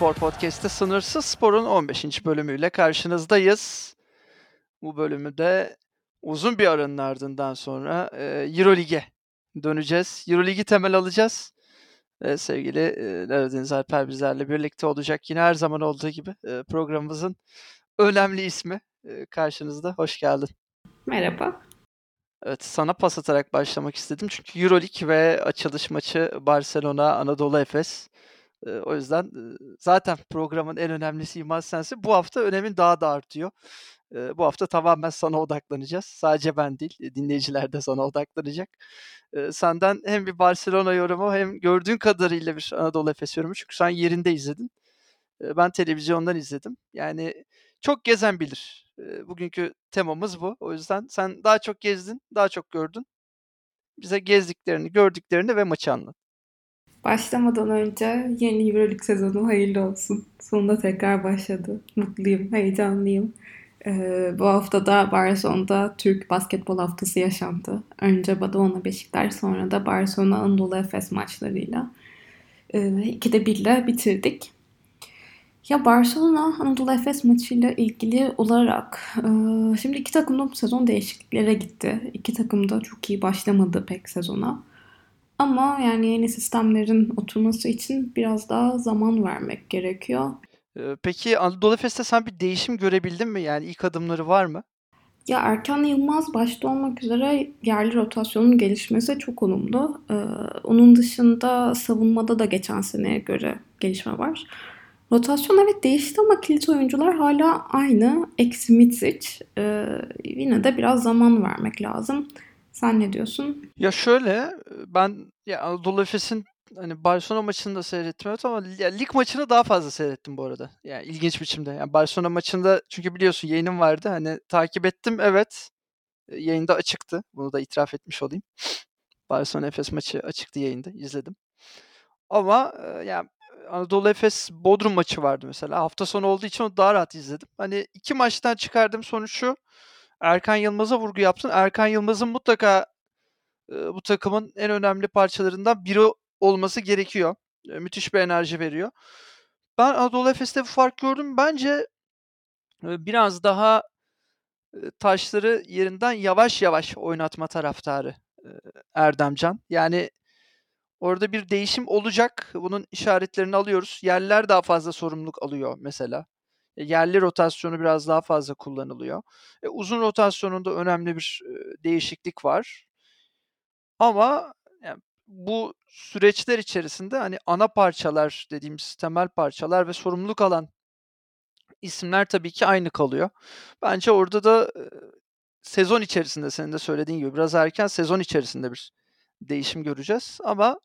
Spor Podcast'te Sınırsız Spor'un 15. bölümüyle karşınızdayız. Bu bölümü de uzun bir aranın ardından sonra e, Eurolig'e döneceğiz. Euroligi temel alacağız. Ve sevgili e, Deniz Alper bizlerle birlikte olacak. Yine her zaman olduğu gibi e, programımızın önemli ismi e, karşınızda. Hoş geldin. Merhaba. Evet, sana pas atarak başlamak istedim. Çünkü Euroleague ve açılış maçı Barcelona, Anadolu Efes. O yüzden zaten programın en önemlisi İmaz Sensi. Bu hafta önemin daha da artıyor. Bu hafta tamamen sana odaklanacağız. Sadece ben değil, dinleyiciler de sana odaklanacak. Senden hem bir Barcelona yorumu hem gördüğün kadarıyla bir Anadolu Efes yorumu. Çünkü sen yerinde izledin. Ben televizyondan izledim. Yani çok gezen bilir. Bugünkü temamız bu. O yüzden sen daha çok gezdin, daha çok gördün. Bize gezdiklerini, gördüklerini ve maçı anlat. Başlamadan önce yeni Euroleague sezonu hayırlı olsun. Sonunda tekrar başladı. Mutluyum, heyecanlıyım. Ee, bu hafta da Barcelona'da Türk basketbol haftası yaşandı. Önce Badalona Beşiktaş sonra da Barcelona Anadolu Efes maçlarıyla. Ee, ikide birle bitirdik. Ya Barcelona Anadolu Efes maçıyla ilgili olarak e, şimdi iki takım da bu sezon değişikliklere gitti. İki takım da çok iyi başlamadı pek sezona. Ama yani yeni sistemlerin oturması için biraz daha zaman vermek gerekiyor. Peki Anadolu Efes'te sen bir değişim görebildin mi? Yani ilk adımları var mı? Ya Erkan Yılmaz başta olmak üzere yerli rotasyonun gelişmesi çok olumlu. Ee, onun dışında savunmada da geçen seneye göre gelişme var. Rotasyon evet değişti ama kilit oyuncular hala aynı. Eksi Mitsic. Ee, yine de biraz zaman vermek lazım. Sen ne diyorsun? Ya şöyle ben ya Anadolu Efes'in hani Barcelona maçını da seyrettim evet ama ya, lig maçını daha fazla seyrettim bu arada. Yani ilginç biçimde. Yani Barcelona maçında çünkü biliyorsun yayınım vardı. Hani takip ettim evet. Yayında açıktı. Bunu da itiraf etmiş olayım. Barcelona Efes maçı açıktı yayında. izledim. Ama yani Anadolu Efes Bodrum maçı vardı mesela. Hafta sonu olduğu için onu daha rahat izledim. Hani iki maçtan çıkardığım sonuç şu. Erkan Yılmaz'a vurgu yaptın. Erkan Yılmaz'ın mutlaka e, bu takımın en önemli parçalarından biri olması gerekiyor. E, müthiş bir enerji veriyor. Ben Anadolu Efes'te bir fark gördüm. Bence e, biraz daha e, taşları yerinden yavaş yavaş oynatma taraftarı e, Erdemcan. Yani orada bir değişim olacak. Bunun işaretlerini alıyoruz. Yerler daha fazla sorumluluk alıyor mesela. E, yerli rotasyonu biraz daha fazla kullanılıyor. E, uzun rotasyonunda önemli bir e, değişiklik var. Ama yani bu süreçler içerisinde hani ana parçalar dediğimiz temel parçalar ve sorumluluk alan isimler tabii ki aynı kalıyor. Bence orada da e, sezon içerisinde senin de söylediğin gibi biraz erken sezon içerisinde bir değişim göreceğiz ama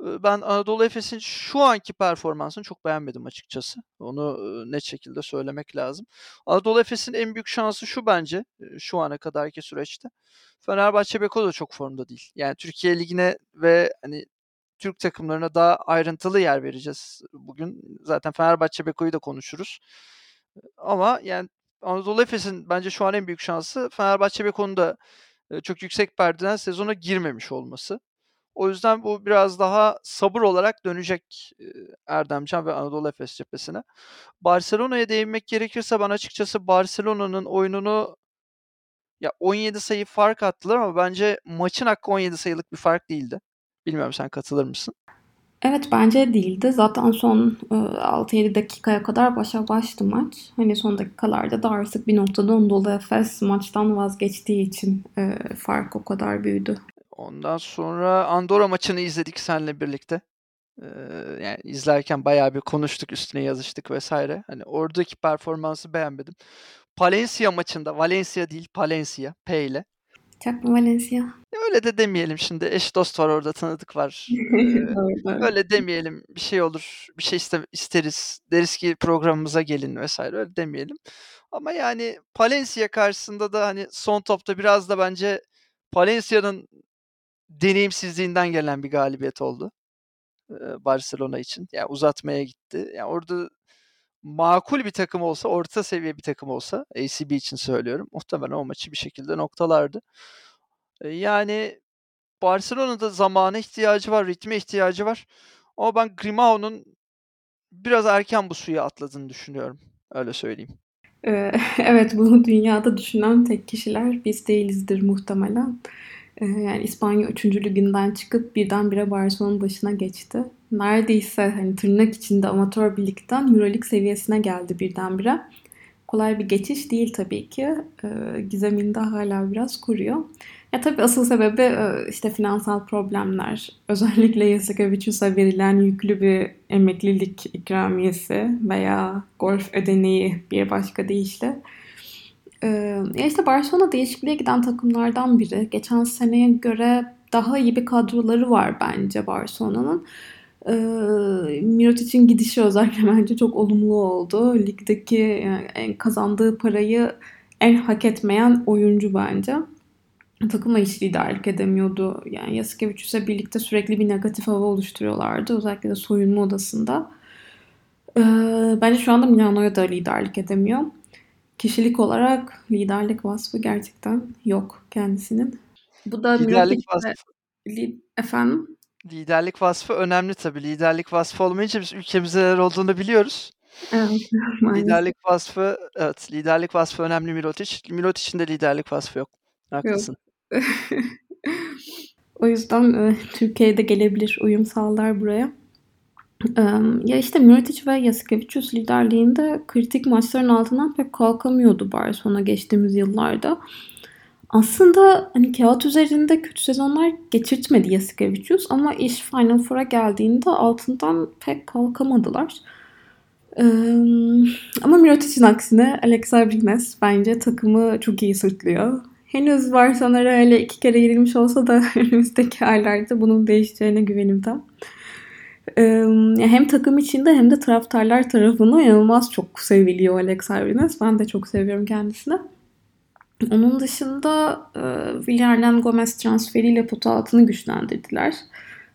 ben Anadolu Efes'in şu anki performansını çok beğenmedim açıkçası. Onu net şekilde söylemek lazım. Anadolu Efes'in en büyük şansı şu bence şu ana kadarki süreçte. Fenerbahçe Beko da çok formda değil. Yani Türkiye Ligi'ne ve hani Türk takımlarına daha ayrıntılı yer vereceğiz bugün. Zaten Fenerbahçe Beko'yu da konuşuruz. Ama yani Anadolu Efes'in bence şu an en büyük şansı Fenerbahçe Beko'nun da çok yüksek perdeden sezona girmemiş olması. O yüzden bu biraz daha sabır olarak dönecek Erdemcan ve Anadolu Efes cephesine. Barcelona'ya değinmek gerekirse ben açıkçası Barcelona'nın oyununu ya 17 sayı fark attılar ama bence maçın hakkı 17 sayılık bir fark değildi. Bilmiyorum sen katılır mısın? Evet bence değildi. Zaten son 6-7 dakikaya kadar başa baştı maç. Hani son dakikalarda da artık bir noktada Anadolu Efes maçtan vazgeçtiği için fark o kadar büyüdü. Ondan sonra Andorra maçını izledik seninle birlikte. Ee, yani izlerken bayağı bir konuştuk, üstüne yazıştık vesaire. Hani oradaki performansı beğenmedim. Palencia maçında, Valencia değil Palencia, P ile. Çakma Valencia. Öyle de demeyelim şimdi. Eş dost var orada, tanıdık var. Ee, öyle demeyelim. Bir şey olur, bir şey iste, isteriz. Deriz ki programımıza gelin vesaire. Öyle demeyelim. Ama yani Palencia karşısında da hani son topta biraz da bence Palencia'nın deneyimsizliğinden gelen bir galibiyet oldu. Barcelona için. Yani uzatmaya gitti. Yani orada makul bir takım olsa, orta seviye bir takım olsa, ACB için söylüyorum, muhtemelen o maçı bir şekilde noktalardı. Yani Barcelona'da zamana ihtiyacı var, ritme ihtiyacı var. Ama ben Grimao'nun biraz erken bu suya atladığını düşünüyorum. Öyle söyleyeyim. Evet, bunu dünyada düşünen tek kişiler biz değilizdir muhtemelen. Eee, yani İspanya 3. liginden çıkıp birdenbire Barcelona'nın başına geçti. Neredeyse hani tırnak içinde amatör bir ligden Euroleague seviyesine geldi birdenbire. Kolay bir geçiş değil tabii ki. Eee, gizemini de hala biraz koruyor. Ya tabii asıl sebebi e, işte finansal problemler. Özellikle Yasikevicius'a verilen yüklü bir emeklilik ikramiyesi veya golf ödeneği bir başka deyişle. Ee, işte Barcelona değişikliğe giden takımlardan biri. Geçen seneye göre daha iyi bir kadroları var bence Barcelona'nın. Ee, Mirotic'in gidişi özellikle bence çok olumlu oldu. Ligdeki yani kazandığı parayı en hak etmeyen oyuncu bence takıma hiç liderlik edemiyordu. Yani Yasikevicius'la birlikte sürekli bir negatif hava oluşturuyorlardı. Özellikle de soyunma odasında. Ee, bence şu anda Milano'ya da liderlik edemiyor. Kişilik olarak liderlik vasfı gerçekten yok kendisinin. Bu da liderlik vasfı. Li efendim? Liderlik vasfı önemli tabii. Liderlik vasfı olmayınca biz ülkemizde neler olduğunu biliyoruz. Evet, liderlik vasfı, evet, liderlik vasfı önemli Mirotic. Mirotic'in de liderlik vasfı yok. Haklısın. Yok. o yüzden e, Türkiye'de gelebilir, uyum sağlar buraya. Ya işte Mirotic ve Yasikevicius liderliğinde kritik maçların altından pek kalkamıyordu Barcelona geçtiğimiz yıllarda. Aslında hani kağıt üzerinde kötü sezonlar geçirtmedi Yasikevicius ama iş Final Four'a geldiğinde altından pek kalkamadılar. Ama Mirotic'in aksine Alex Abrines bence takımı çok iyi sırtlıyor henüz Barcelona öyle iki kere yenilmiş olsa da önümüzdeki aylarda bunun değişeceğine güvenim tam. Hem takım içinde hem de taraftarlar tarafından inanılmaz çok seviliyor Alex Arvines. Ben de çok seviyorum kendisini. Onun dışında e, Villarreal Gomez transferiyle pota altını güçlendirdiler.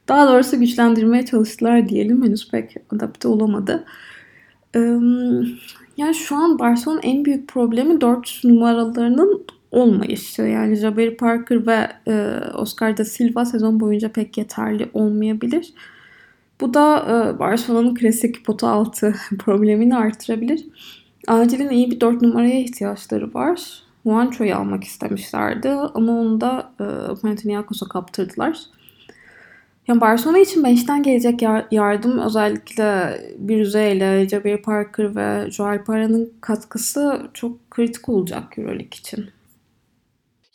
Daha doğrusu güçlendirmeye çalıştılar diyelim. Henüz pek adapte olamadı. yani şu an Barcelona'nın en büyük problemi 4 numaralarının olmayışı. Yani Jabari Parker ve e, Oscar da Silva sezon boyunca pek yeterli olmayabilir. Bu da e, Barcelona'nın klasik pota altı problemini artırabilir. Acilen iyi bir dört numaraya ihtiyaçları var. Juancho'yu almak istemişlerdi ama onu da e, Panathinaikos'a kaptırdılar. Yani Barcelona için bench'ten gelecek yardım özellikle Birüze ile Jabari Parker ve Joel Para'nın katkısı çok kritik olacak Euroleague için.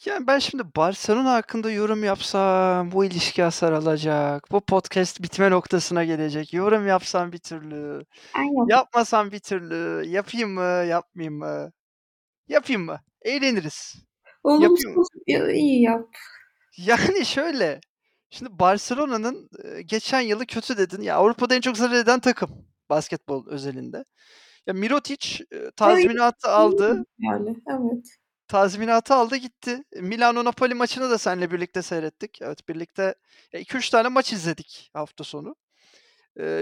Yani ben şimdi Barcelona hakkında yorum yapsam bu ilişki hasar alacak. Bu podcast bitme noktasına gelecek. Yorum yapsam bir türlü. Aynen. Yapmasam bir türlü. Yapayım mı, yapmayayım mı? Yapayım mı? Eğleniriz. Olumsuz iyi yap. Yani şöyle. Şimdi Barcelona'nın geçen yılı kötü dedin. Ya Avrupa'da en çok zarar eden takım basketbol özelinde. Ya Mirotic tazminatı aldı. Yani evet tazminatı aldı gitti. Milano Napoli maçını da seninle birlikte seyrettik. Evet birlikte 2-3 tane maç izledik hafta sonu.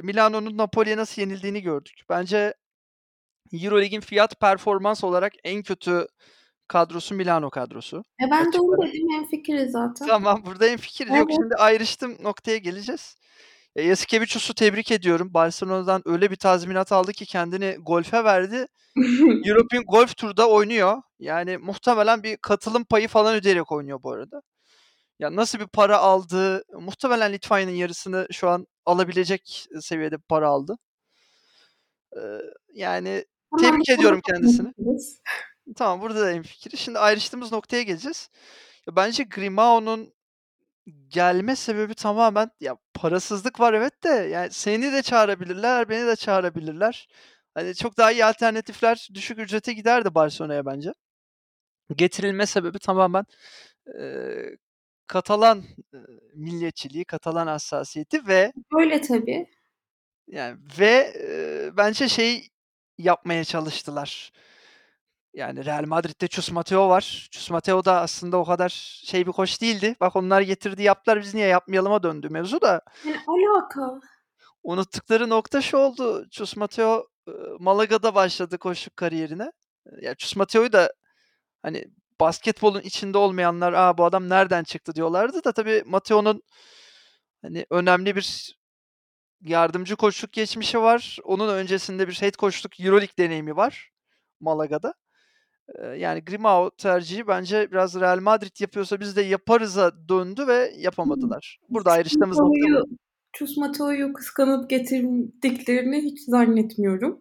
Milano'nun Napoli'ye nasıl yenildiğini gördük. Bence Eurolig'in fiyat performans olarak en kötü kadrosu Milano kadrosu. E ben de onu dedim en fikri zaten. Tamam burada en fikir evet. yok. Şimdi ayrıştım noktaya geleceğiz. E, Yasikevicius'u tebrik ediyorum. Barcelona'dan öyle bir tazminat aldı ki kendini golfe verdi. European Golf Tour'da oynuyor. Yani muhtemelen bir katılım payı falan ödeyerek oynuyor bu arada. Ya nasıl bir para aldı? Muhtemelen Litvanya'nın yarısını şu an alabilecek seviyede para aldı. Ee, yani tebrik ediyorum kendisini. Tamam burada da en fikri. Şimdi ayrıştığımız noktaya geleceğiz. Bence Grimao'nun gelme sebebi tamamen ya parasızlık var evet de yani seni de çağırabilirler, beni de çağırabilirler. Hani çok daha iyi alternatifler düşük ücrete giderdi Barcelona'ya bence. Getirilme sebebi tamamen eee, Katalan eee, milliyetçiliği, Katalan hassasiyeti ve Öyle tabii. yani ve eee, bence şey yapmaya çalıştılar. Yani Real Madrid'de Chus Mateo var. Chus Mateo da aslında o kadar şey bir koç değildi. Bak onlar getirdi yaptılar biz niye yapmayalıma döndü mevzu da. Alaka? Unuttukları nokta şu oldu. Chus Mateo Malaga'da başladı koşuk kariyerine. Ya Chus Mateo'yu da hani basketbolun içinde olmayanlar Aa, bu adam nereden çıktı diyorlardı da tabii Mateo'nun hani önemli bir yardımcı koçluk geçmişi var. Onun öncesinde bir head koçluk EuroLeague deneyimi var Malaga'da. Yani Grimao tercihi bence biraz Real Madrid yapıyorsa biz de yaparız'a döndü ve yapamadılar. Burada ayrıştığımız nokta Chus Mateo'yu kıskanıp getirdiklerini hiç zannetmiyorum.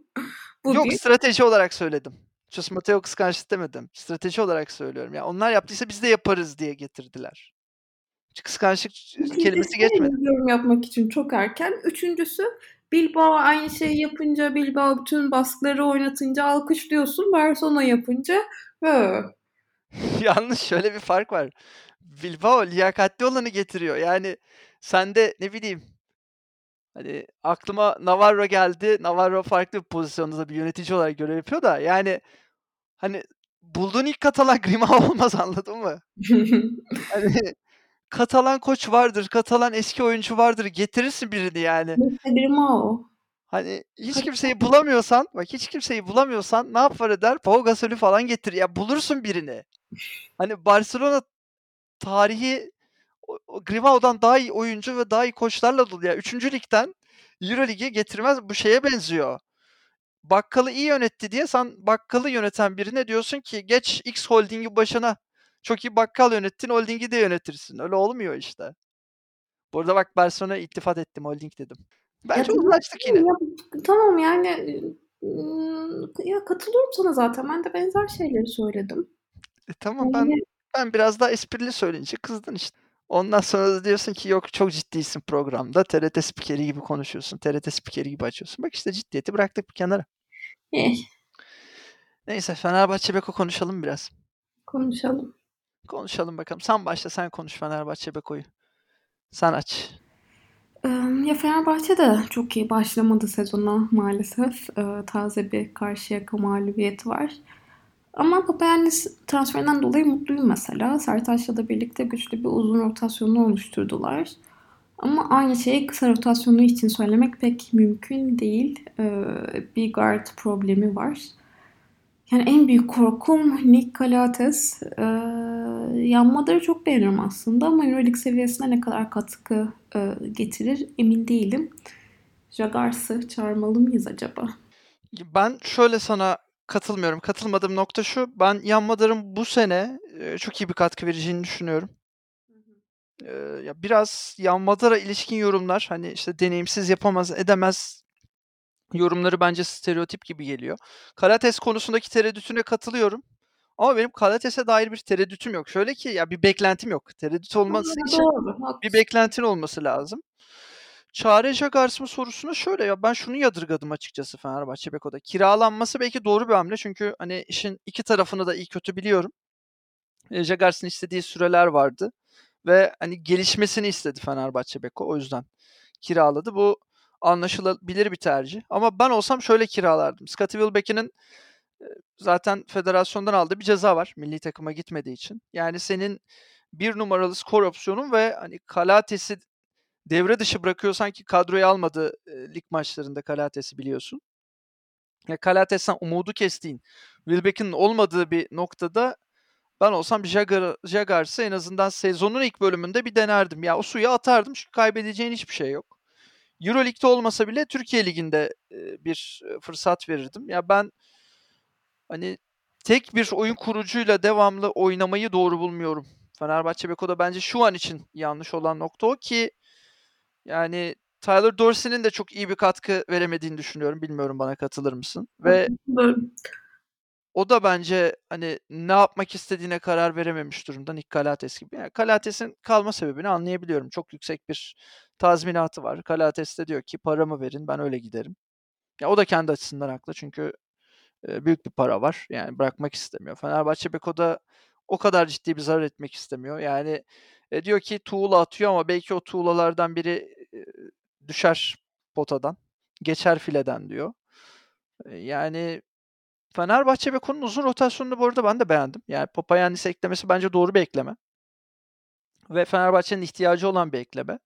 Bu Yok, bir. strateji olarak söyledim. Chus Mateo kıskançlık demedim. Strateji olarak söylüyorum. Ya onlar yaptıysa biz de yaparız diye getirdiler. Kıskançlık kelimesi geçmedi. yorum yapmak için çok erken. Üçüncüsü Bilbao aynı şeyi yapınca, Bilbao bütün baskıları oynatınca alkışlıyorsun. Barcelona yapınca "Hı." Yalnız şöyle bir fark var. Bilbao liyakatli olanı getiriyor. Yani sen de ne bileyim hani aklıma Navarro geldi. Navarro farklı bir pozisyonda da bir yönetici olarak görev yapıyor da yani hani bulduğun ilk Katalan Grimao olmaz anladın mı? Hani Katalan koç vardır, Katalan eski oyuncu vardır. Getirirsin birini yani. Grimao. Hani hiç kimseyi bulamıyorsan, bak hiç kimseyi bulamıyorsan ne yapar eder? Pau Gasol'ü falan getir. Ya bulursun birini. Hani Barcelona tarihi Grimao'dan daha iyi oyuncu ve daha iyi koçlarla dolu. Ya 3. ligden Euroleague'e getirmez. Bu şeye benziyor. Bakkalı iyi yönetti diye sen bakkalı yöneten birine diyorsun ki geç X Holding'i başına. Çok iyi bakkal yönettin, Holding'i de yönetirsin. Öyle olmuyor işte. Bu arada bak Barcelona'ya iltifat ettim, Holding dedim. Ya Bence tamam, uzlaştık yine. ya, tamam yani ya katılıyorum sana zaten. Ben de benzer şeyleri söyledim. E, tamam ben ben biraz daha esprili söyleyince kızdın işte. Ondan sonra da diyorsun ki yok çok ciddisin programda. TRT spikeri gibi konuşuyorsun. TRT spikeri gibi açıyorsun. Bak işte ciddiyeti bıraktık bir kenara. eh, Neyse Fenerbahçe Beko konuşalım biraz. konuşalım. Konuşalım bakalım. Sen başla sen konuş Fenerbahçe Beko'yu. Sen aç. Ya Fenerbahçe de çok iyi başlamadı sezona maalesef. Eee, taze bir Karşıyaka mağlubiyeti var. Ama Papayannis transferinden dolayı mutluyum mesela. Sertaç'la da birlikte güçlü bir uzun rotasyonu oluşturdular. Ama aynı şeyi kısa rotasyonu için söylemek pek mümkün değil. Eee, bir guard problemi var. Yani en büyük korkum Nick Calates. Yanmaları çok beğeniyorum aslında ama Euroleague seviyesine ne kadar katkı e, getirir emin değilim. Jagars'ı çağırmalı mıyız acaba? Ben şöyle sana katılmıyorum. Katılmadığım nokta şu. Ben Yanmadar'ın bu sene e, çok iyi bir katkı vereceğini düşünüyorum. Ee, ya biraz Yanmadar'a ilişkin yorumlar hani işte deneyimsiz yapamaz edemez yorumları bence stereotip gibi geliyor. Kalates konusundaki tereddütüne katılıyorum. Ama benim Kalates'e dair bir tereddütüm yok. Şöyle ki ya bir beklentim yok. Tereddüt olması için Doğru, bir beklentin olması lazım. Çare Jagars mı sorusuna şöyle ya ben şunu yadırgadım açıkçası Fenerbahçe Beko'da. Kiralanması belki doğru bir hamle çünkü hani işin iki tarafını da iyi kötü biliyorum. E, Jagars'ın istediği süreler vardı ve hani gelişmesini istedi Fenerbahçe Beko o yüzden kiraladı. Bu anlaşılabilir bir tercih. Ama ben olsam şöyle kiralardım. Scottie Wilbeck'in zaten federasyondan aldığı bir ceza var milli takıma gitmediği için. Yani senin bir numaralı skor opsiyonun ve hani Kalates'i devre dışı bırakıyorsan ki kadroya almadı e, lig maçlarında Kalates'i biliyorsun. Ya Kalates'ten umudu kestiğin, Wilbeck'in olmadığı bir noktada ben olsam Jagar, Jagars'ı en azından sezonun ilk bölümünde bir denerdim. Ya o suya atardım çünkü kaybedeceğin hiçbir şey yok. Euroleague'de olmasa bile Türkiye Ligi'nde bir fırsat verirdim. Ya ben hani tek bir oyun kurucuyla devamlı oynamayı doğru bulmuyorum. Fenerbahçe Beko'da bence şu an için yanlış olan nokta o ki yani Tyler Dorsey'nin de çok iyi bir katkı veremediğini düşünüyorum. Bilmiyorum bana katılır mısın? Ve o da bence hani ne yapmak istediğine karar verememiş durumda Nick Kalates gibi. Yani Kalates'in kalma sebebini anlayabiliyorum. Çok yüksek bir tazminatı var. Kalates de diyor ki paramı verin ben öyle giderim. Ya o da kendi açısından haklı çünkü büyük bir para var. Yani bırakmak istemiyor. Fenerbahçe Beko'da o kadar ciddi bir zarar etmek istemiyor. Yani e, diyor ki tuğla atıyor ama belki o tuğlalardan biri e, düşer potadan, geçer fileden diyor. E, yani Fenerbahçe Beko'nun uzun rotasyonunu bu arada ben de beğendim. Yani Papayannis eklemesi bence doğru bir ekleme. Ve Fenerbahçe'nin ihtiyacı olan bir ekleme.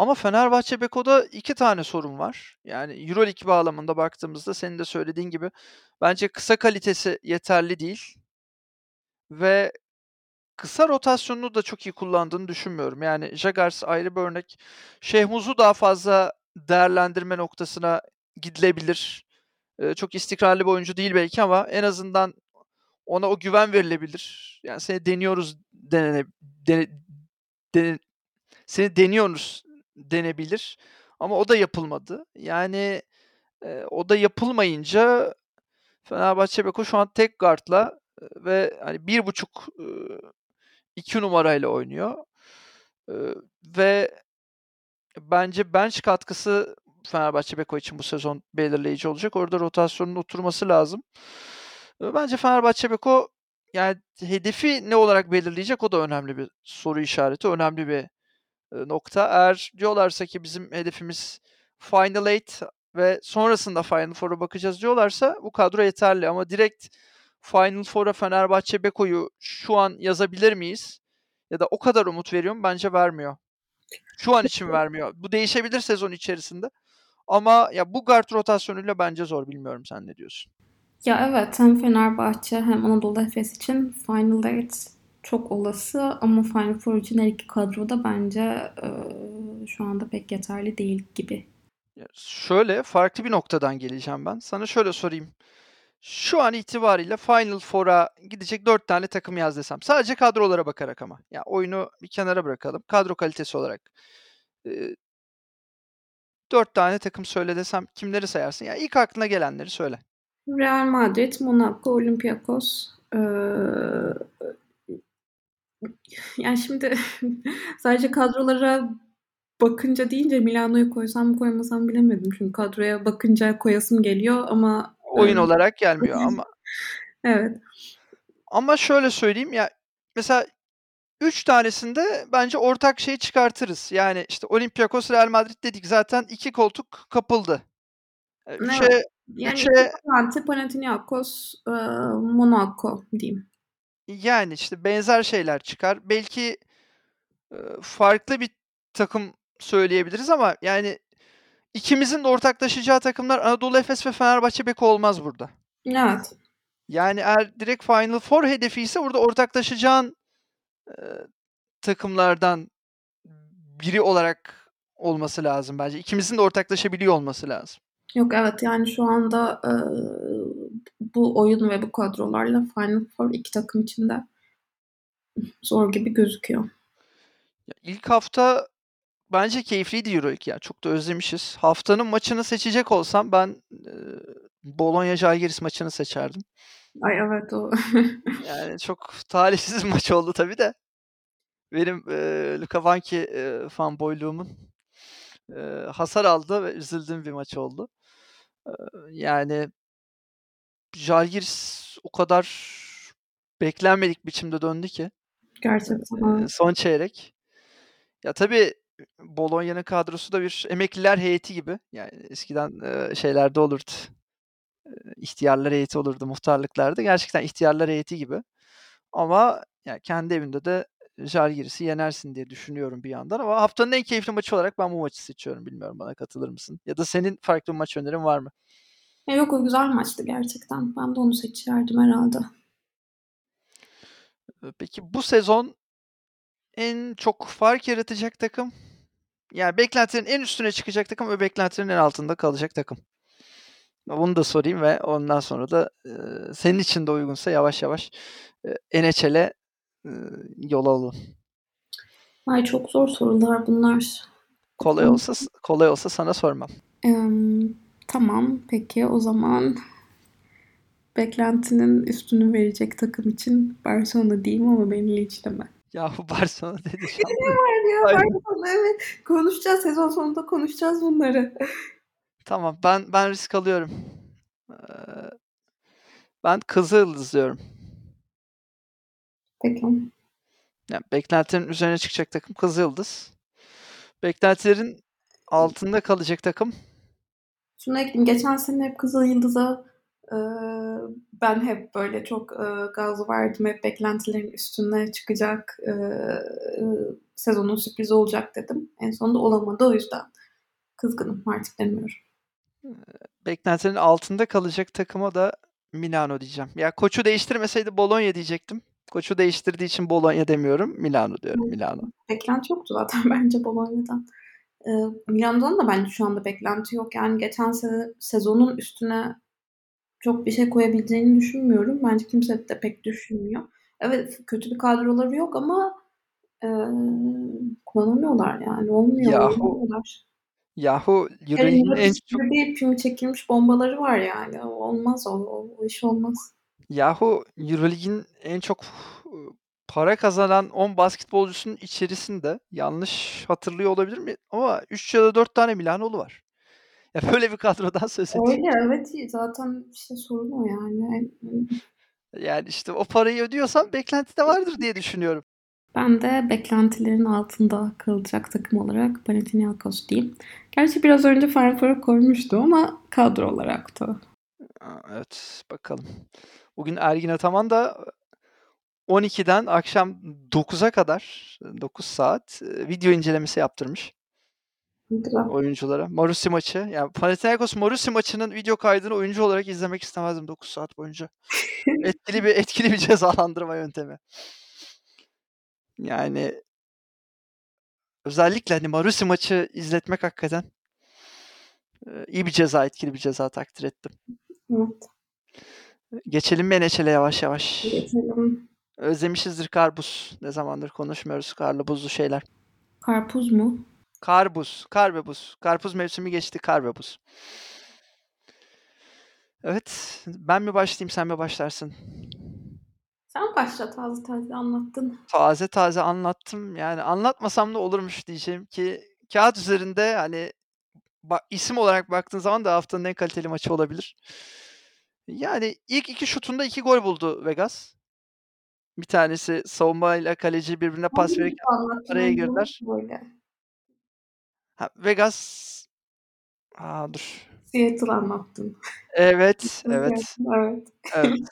Ama Fenerbahçe Beko'da iki tane sorun var. Yani Euroleague bağlamında baktığımızda senin de söylediğin gibi bence kısa kalitesi yeterli değil. Ve kısa rotasyonunu da çok iyi kullandığını düşünmüyorum. Yani Jagars ayrı bir örnek. Şehmuz'u daha fazla değerlendirme noktasına gidilebilir. Eee, çok istikrarlı bir oyuncu değil belki ama en azından ona o güven verilebilir. Yani seni deniyoruz denene dene dene seni deniyoruz denebilir ama o da yapılmadı. Yani, eee, o da yapılmayınca Fenerbahçe Beko şu an tek gardla, eee, ve hani 1.5 ııı, 2 numarayla oynuyor. Eee, ve bence bench katkısı Fenerbahçe Beko için bu sezon belirleyici olacak. Orada rotasyonun oturması lazım. Bence Fenerbahçe Beko yani hedefi ne olarak belirleyecek o da önemli bir soru işareti, önemli bir, nokta. Eğer diyorlarsa ki bizim hedefimiz Final Eight ve sonrasında Final Four'a bakacağız diyorlarsa bu kadro yeterli ama direkt Final Four'a Fenerbahçe Beko'yu şu an yazabilir miyiz? Ya da o kadar umut veriyor mu? Bence vermiyor. Şu an için vermiyor. Bu değişebilir sezon içerisinde ama ya bu guard rotasyonuyla bence zor. Bilmiyorum sen ne diyorsun? Ya evet hem Fenerbahçe hem Anadolu Efes için Final Eight çok olası ama Final Four için her iki kadro da bence eee, şu anda pek yeterli değil gibi. Şöyle farklı bir noktadan geleceğim ben. Sana şöyle sorayım. Şu an itibariyle Final Four'a gidecek 4 tane takım yaz desem. Sadece kadrolara bakarak ama. Ya oyunu bir kenara bırakalım. Kadro kalitesi olarak. 4 tane takım söyle desem kimleri sayarsın? Ya ilk aklına gelenleri söyle. Real Madrid, Monaco, Olympiakos. Eee, yani şimdi sadece kadrolara bakınca deyince Milano'yu koysam mı koymasam bilemedim. Çünkü kadroya bakınca koyasım geliyor ama Oyun eee, olarak gelmiyor ama evet. ama şöyle söyleyeyim ya mesela 3 tanesinde bence ortak şey çıkartırız. Yani işte Olympiakos, Real Madrid dedik zaten 2 koltuk kapıldı. Eee, Evet. 3'e Yani 3'e Atalanta, Panathinaikos, Monaco diyeyim. Yani işte benzer şeyler çıkar. Belki farklı bir takım söyleyebiliriz ama yani ikimizin de ortaklaşacağı takımlar Anadolu Efes ve Fenerbahçe Beko olmaz burada. Evet. Yani eğer direkt Final Four hedefi ise burada ortaklaşacağın eee, takımlardan biri olarak olması lazım bence. İkimizin de ortaklaşabiliyor olması lazım. Yok evet yani şu anda eee, bu oyun ve bu kadrolarla Final Four iki takım için de zor gibi gözüküyor. Ya ilk hafta bence keyifliydi EuroLeague ya. Çok da özlemişiz. Haftanın maçını seçecek olsam ben eee Bologna Žalgiris maçını seçerdim. Ay evet o. Yani çok talihsiz maç oldu tabii de. Benim eee Luka Vanki eee fanboyluğumun eee, hasar aldığı ve üzüldüğüm bir maç oldu. Eee, yani Žalgiris o kadar beklenmedik biçimde döndü ki. Gerçekten son çeyrek. Ya tabii Bologna'nın kadrosu da bir emekliler heyeti gibi. Yani eskiden şeylerde olurdu. İhtiyarlar heyeti olurdu muhtarlıklarda. Gerçekten ihtiyarlar heyeti gibi. Ama ya kendi evinde de Žalgiris'i yenersin diye düşünüyorum bir yandan ama haftanın en keyifli maçı olarak ben bu maçı seçiyorum. Bilmiyorum bana katılır mısın? Ya da senin farklı bir maç önerin var mı? Ya yok o güzel maçtı gerçekten. Ben de onu seçerdim herhalde. Eee, peki bu sezon en çok fark yaratacak takım? Yani beklentilerin en üstüne çıkacak takım ve beklentilerin en altında kalacak takım. Bunu da sorayım ve ondan sonra da eee, senin için de uygunsa yavaş yavaş eee, NHL'e eee, yol alalım. Ay çok zor sorular bunlar. Kolay olsa kolay olsa sana sormam. Emm, tamam peki o zaman beklentinin üstünü verecek takım için Barcelona diyeyim ama beni linçleme. Yahu Barcelona dedi Ne var ya. Barcelona evet. Konuşacağız sezon sonunda konuşacağız bunları. Tamam ben ben risk alıyorum. Eee, ben Kızılyıldız diyorum. Peki. Yani beklentilerin üzerine çıkacak takım Kızılyıldız. Beklentilerin altında kalacak takım Şunu ekleyeyim. Geçen sene hep Kızılyıldız'a eee, ben hep böyle çok eee, gaz verdim. Hep beklentilerin üstüne çıkacak. eee, sezonun sürprizi olacak dedim. En sonunda olamadı o yüzden kızgınım. Artık demiyorum. Eee, beklentilerin altında kalacak takıma da Milano diyeceğim. Ya koçu değiştirmeseydi Bologna diyecektim. Koçu değiştirdiği için Bologna demiyorum. Milano diyorum. Milano. Beklenti yoktu zaten bence Bologna'dan. Ee, Milan'dan da bence şu anda beklenti yok. Yani geçen se- sezonun üstüne çok bir şey koyabileceğini düşünmüyorum. Bence kimse de pek düşünmüyor. Evet kötü bir kadroları yok ama e, kullanamıyorlar yani. Olmuyor. Yahu yahu Euroleague'in en çok bir pimi çekilmiş bombaları var yani. Olmaz o, o, o iş olmaz. yahu Euroleague'in en çok para kazanan 10 basketbolcusunun içerisinde yanlış hatırlıyor olabilir mi? Ama 3 ya da 4 tane Milanolu var. Ya böyle bir kadrodan söz ediyoruz. Öyle evet zaten işte sorun o yani. Yani işte o parayı ödüyorsan beklenti de vardır diye düşünüyorum. Ben de beklentilerin altında kalacak takım olarak Panathinaikos diyeyim. Gerçi biraz önce Final koymuştu ama kadro olarak da. Evet bakalım. Bugün Ergin Ataman da 12'den akşam 9'a kadar 9 saat e, video incelemesi yaptırmış Güzel. oyunculara. Marussi maçı. Yani Panathinaikos Marussi maçının video kaydını oyuncu olarak izlemek istemezdim 9 saat boyunca. Etkili bir etkili bir cezalandırma yöntemi. Yani özellikle hani Marussi maçı izletmek hakikaten e, iyi bir ceza, etkili bir ceza takdir ettim. Evet. Geçelim mi NHL'e yavaş yavaş? Geçelim. Özlemişizdir karbuz. Ne zamandır konuşmuyoruz karlı buzlu şeyler. Karpuz mu? Karbuz, kar ve buz. Karpuz mevsimi geçti, kar ve buz. Evet, ben mi başlayayım, sen mi başlarsın? Sen başla taze taze anlattın. Taze taze anlattım. Yani anlatmasam da olurmuş diyeceğim ki kağıt üzerinde hani ba- isim olarak baktığın zaman da haftanın en kaliteli maçı olabilir. Yani ilk iki şutunda iki gol buldu Vegas. Bir tanesi savunmayla kaleci birbirine pas verirken araya girdiler. böyle? Ha, Vegas Aa, dur. Seattle anlattın. Evet, evet, Evet. evet,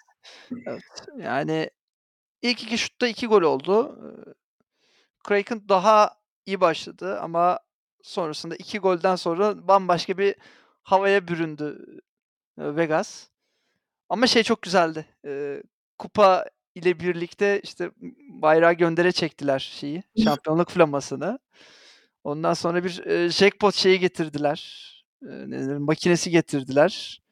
evet. Yani ilk iki şutta iki gol oldu. Ee, Kraken daha iyi başladı ama sonrasında iki golden sonra bambaşka bir havaya büründü e, Vegas. Ama şey çok güzeldi. Ee, kupa ile birlikte işte bayrağı göndere çektiler şeyi, şampiyonluk flamasını. Ondan sonra bir e, jackpot şeyi getirdiler. E, denir, makinesi getirdiler.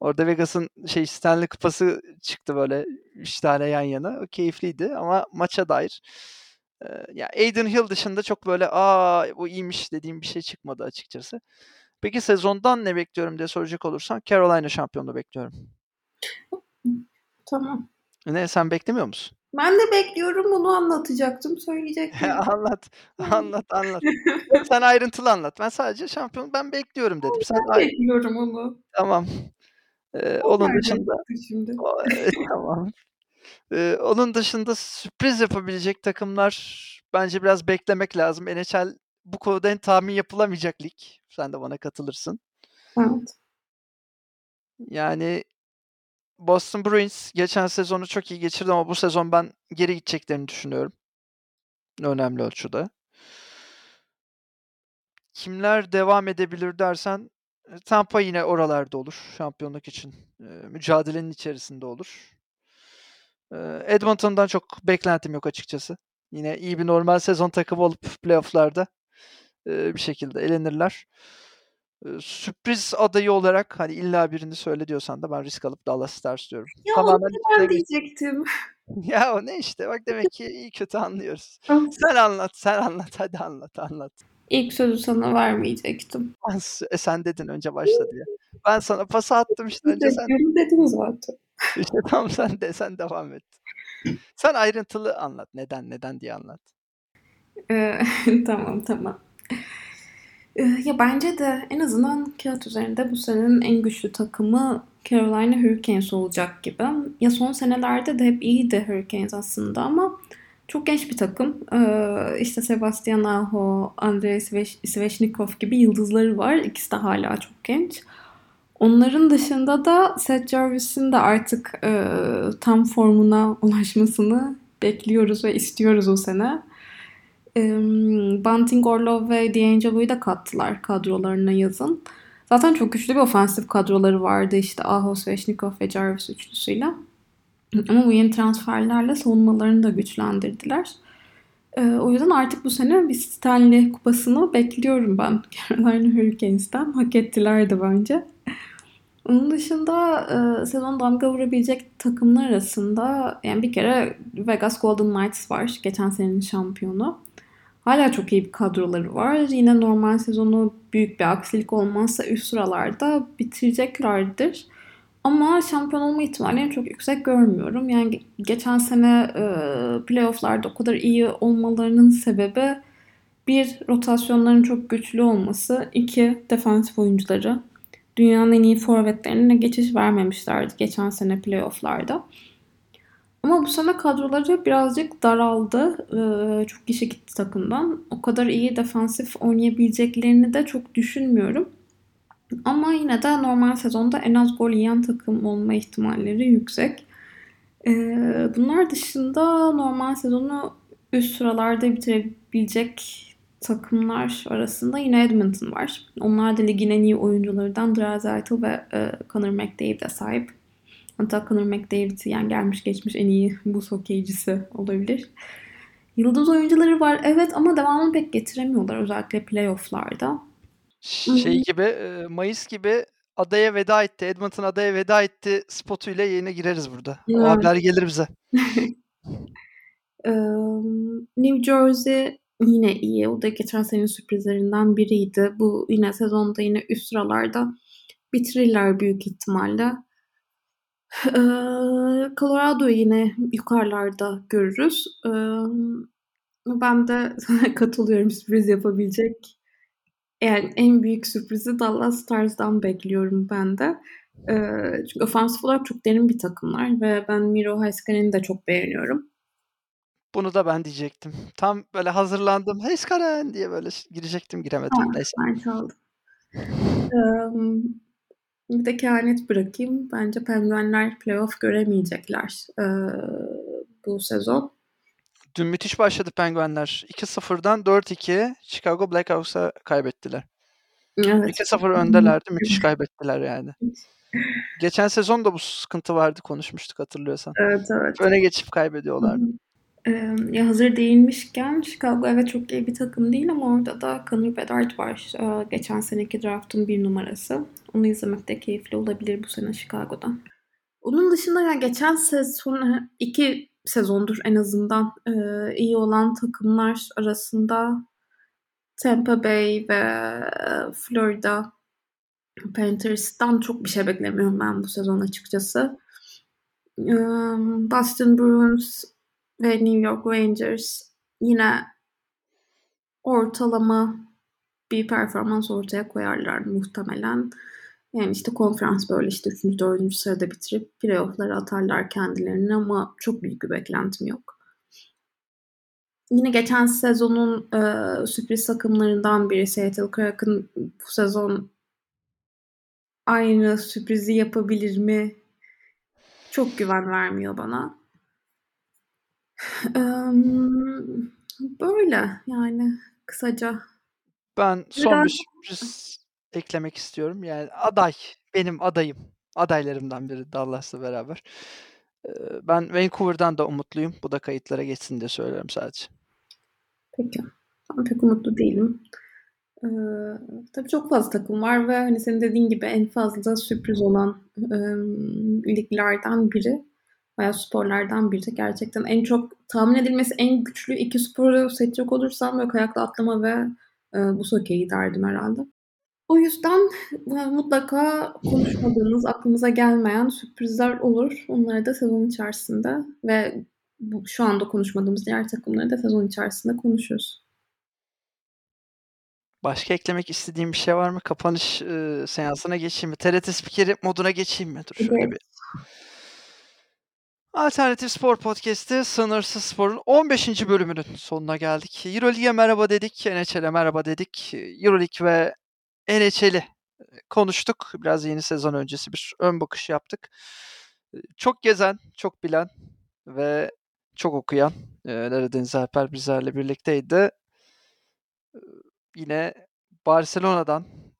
Orada Vegas'ın şey Stanley Kupası çıktı böyle 3 tane yan yana. O keyifliydi ama maça dair e, ya Aiden Hill dışında çok böyle aa bu iyiymiş dediğim bir şey çıkmadı açıkçası. Peki sezondan ne bekliyorum diye soracak olursan Carolina şampiyonluğu bekliyorum. Tamam. Ne sen beklemiyor musun? Ben de bekliyorum bunu anlatacaktım. Söyleyecektim. anlat, anlat, anlat. Sen ayrıntılı anlat. Ben sadece şampiyon ben bekliyorum dedim. Sen Ben ay- bekliyorum onu. tamam. Ee, O onun nereden dışında çıktı şimdi? o- e, tamam. Ee, onun dışında sürpriz yapabilecek takımlar bence biraz beklemek lazım. NHL bu konuda en tahmin yapılamayacak lig. Sen de bana katılırsın. Evet. Yani Boston Bruins geçen sezonu çok iyi geçirdi ama bu sezon ben geri gideceklerini düşünüyorum. Önemli ölçüde. Kimler devam edebilir dersen e, Tampa yine oralarda olur şampiyonluk için. E, mücadelenin içerisinde olur. E, Edmonton'dan çok beklentim yok açıkçası. Yine iyi bir normal sezon takımı olup playoff'larda bir şekilde elenirler. Sürpriz adayı olarak hani illa birini söyle diyorsan da ben risk alıp Dallas Stars diyorum. Ya Tamamen onu ben üstüne- diyecektim. ya o ne işte bak demek ki iyi kötü anlıyoruz. Sen anlat, sen anlat, hadi anlat, anlat. İlk sözü sana vermeyecektim. E, sen dedin önce başla diye. Ben sana pası attım işte önce sen. Bekliyorum dedin zaten. İşte tamam sen de sen devam et. Sen ayrıntılı anlat. Neden neden diye anlat. Tamam tamam. Ee, ya bence de en azından kağıt üzerinde bu senenin en güçlü takımı Carolina Hurricanes olacak gibi. Ya son senelerde de hep iyiydi Hurricanes aslında ama çok genç bir takım. Ee, işte Sebastian Aho, Andrei Svesh- Sveshnikov gibi yıldızları var. İkisi de hala çok genç. Onların dışında da Seth Jarvis'in de artık e, tam formuna ulaşmasını bekliyoruz ve istiyoruz o sene. Bunting, Orlov ve D'Angelo'yu da kattılar kadrolarına yazın. Zaten çok güçlü bir ofensif kadroları vardı işte Aho, Sveshnikov ve Jarvis üçlüsüyle. Ama bu yeni transferlerle savunmalarını da güçlendirdiler. Eee, o yüzden artık bu sene bir Stanley Kupası'nı bekliyorum ben Carolina Hurricanes'ten. Hak ettiler de bence. Onun dışında e, sezon damga vurabilecek takımlar arasında yani bir kere Vegas Golden Knights var. Geçen senenin şampiyonu. Hala çok iyi bir kadroları var. Yine normal sezonu büyük bir aksilik olmazsa üst sıralarda bitireceklerdir. Ama şampiyon olma ihtimallerini çok yüksek görmüyorum. Yani geçen sene e, playofflarda o kadar iyi olmalarının sebebi bir rotasyonların çok güçlü olması, iki defansif oyuncuları. Dünyanın en iyi forvetlerine geçiş vermemişlerdi geçen sene playofflarda. Ama bu sene kadroları birazcık daraldı. Ee, çok kişi gitti takımdan. O kadar iyi defansif oynayabileceklerini de çok düşünmüyorum. Ama yine de normal sezonda en az gol yiyen takım olma ihtimalleri yüksek. Ee, bunlar dışında normal sezonu üst sıralarda bitirebilecek takımlar arasında yine Edmonton var. Onlar da ligin en iyi oyuncularından Draisaitl ve e, Connor McDavid'e sahip. Hatta Conor McDavid yani gelmiş geçmiş en iyi buz hokeycisi olabilir. Yıldız oyuncuları var evet ama devamını pek getiremiyorlar özellikle playofflarda. Şey gibi Mayıs gibi adaya veda etti. Edmonton adaya veda etti spotuyla yayına gireriz burada. O Evet. haber gelir bize. New Jersey yine iyi. O da geçen senenin sürprizlerinden biriydi. Bu yine sezonda yine üst sıralarda bitirirler büyük ihtimalle. Colorado'yu yine yukarılarda görürüz. Ben de katılıyorum sürpriz yapabilecek. Yani en büyük sürprizi Dallas Stars'dan bekliyorum ben de. Çünkü ofansif olarak çok derin bir takımlar ve ben Miro Heiskanen'i de çok beğeniyorum. Bunu da ben diyecektim. Tam böyle hazırlandım. Heiskanen diye böyle girecektim giremedim. Ha, Neyse. ben çaldım. Bir de kehanet bırakayım. Bence Penguenler playoff göremeyecekler bu sezon. Dün müthiş başladı Penguenler. 2-0'dan 4-2 Chicago Blackhawks'a kaybettiler. Evet. 2-0 öndelerdi. Müthiş kaybettiler yani. Geçen sezon da bu sıkıntı vardı konuşmuştuk hatırlıyorsan. Evet evet. Öne geçip kaybediyorlardı. Ya hazır değinmişken Chicago evet çok iyi bir takım değil ama orada da Connor Bedard var. Geçen seneki draftın bir numarası. Onu izlemek de keyifli olabilir bu sene Chicago'da. Onun dışında ya geçen sezon iki sezondur en azından iyi olan takımlar arasında Tampa Bay ve Florida Panthers'tan çok bir şey beklemiyorum ben bu sezon açıkçası. Boston Bruins ve New York Rangers yine ortalama bir performans ortaya koyarlar muhtemelen. Yani işte konferans böyle işte 3. 4. sırada bitirip playoff'lara atarlar kendilerini ama çok büyük bir beklentim yok. Yine geçen sezonun e, sürpriz takımlarından biri Seattle Kraken bu sezon aynı sürprizi yapabilir mi? Çok güven vermiyor bana. Böyle yani kısaca. Ben son bir sürpriz eklemek istiyorum. Yani aday, benim adayım. Adaylarımdan biri Dallas'la beraber. Ben Vancouver'dan da umutluyum. Bu da kayıtlara geçsin diye söylüyorum sadece. Peki. Ben pek umutlu değilim. Ee, tabii çok fazla takım var ve hani senin dediğin gibi en fazla sürpriz olan e, liglerden biri veya sporlardan biri. Gerçekten en çok tahmin edilmesi en güçlü iki sporu seçecek olursam böyle kayakla atlama ve e, buz hokeyi derdim herhalde. O yüzden e, mutlaka konuşmadığımız, aklımıza gelmeyen sürprizler olur. Onları da sezon içerisinde ve bu, şu anda konuşmadığımız diğer takımları da sezon içerisinde konuşuruz. Başka eklemek istediğim bir şey var mı? Kapanış e, seansına geçeyim mi? TRT spikeri moduna geçeyim mi? Dur şöyle Evet. bir. Alternatif Spor Podcast'i Sınırsız Spor'un 15. bölümünün sonuna geldik. Euroleague'e merhaba dedik, NHL'e merhaba dedik. Euroleague ve NHL'i konuştuk. Biraz yeni sezon öncesi bir ön bakış yaptık. Çok gezen, çok bilen ve çok okuyan e, Deniz Alper bizlerle birlikteydi. E, Yine Barcelona'dan e,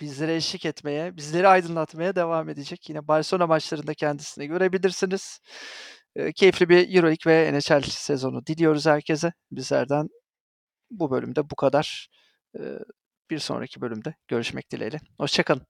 bizlere eşlik etmeye, bizleri aydınlatmaya devam edecek. Yine Barcelona maçlarında kendisini görebilirsiniz. Keyifli bir EuroLeague ve NHL sezonu diliyoruz herkese. Bizlerden bu bölümde bu kadar. Bir sonraki bölümde görüşmek dileğiyle. Hoşça kalın.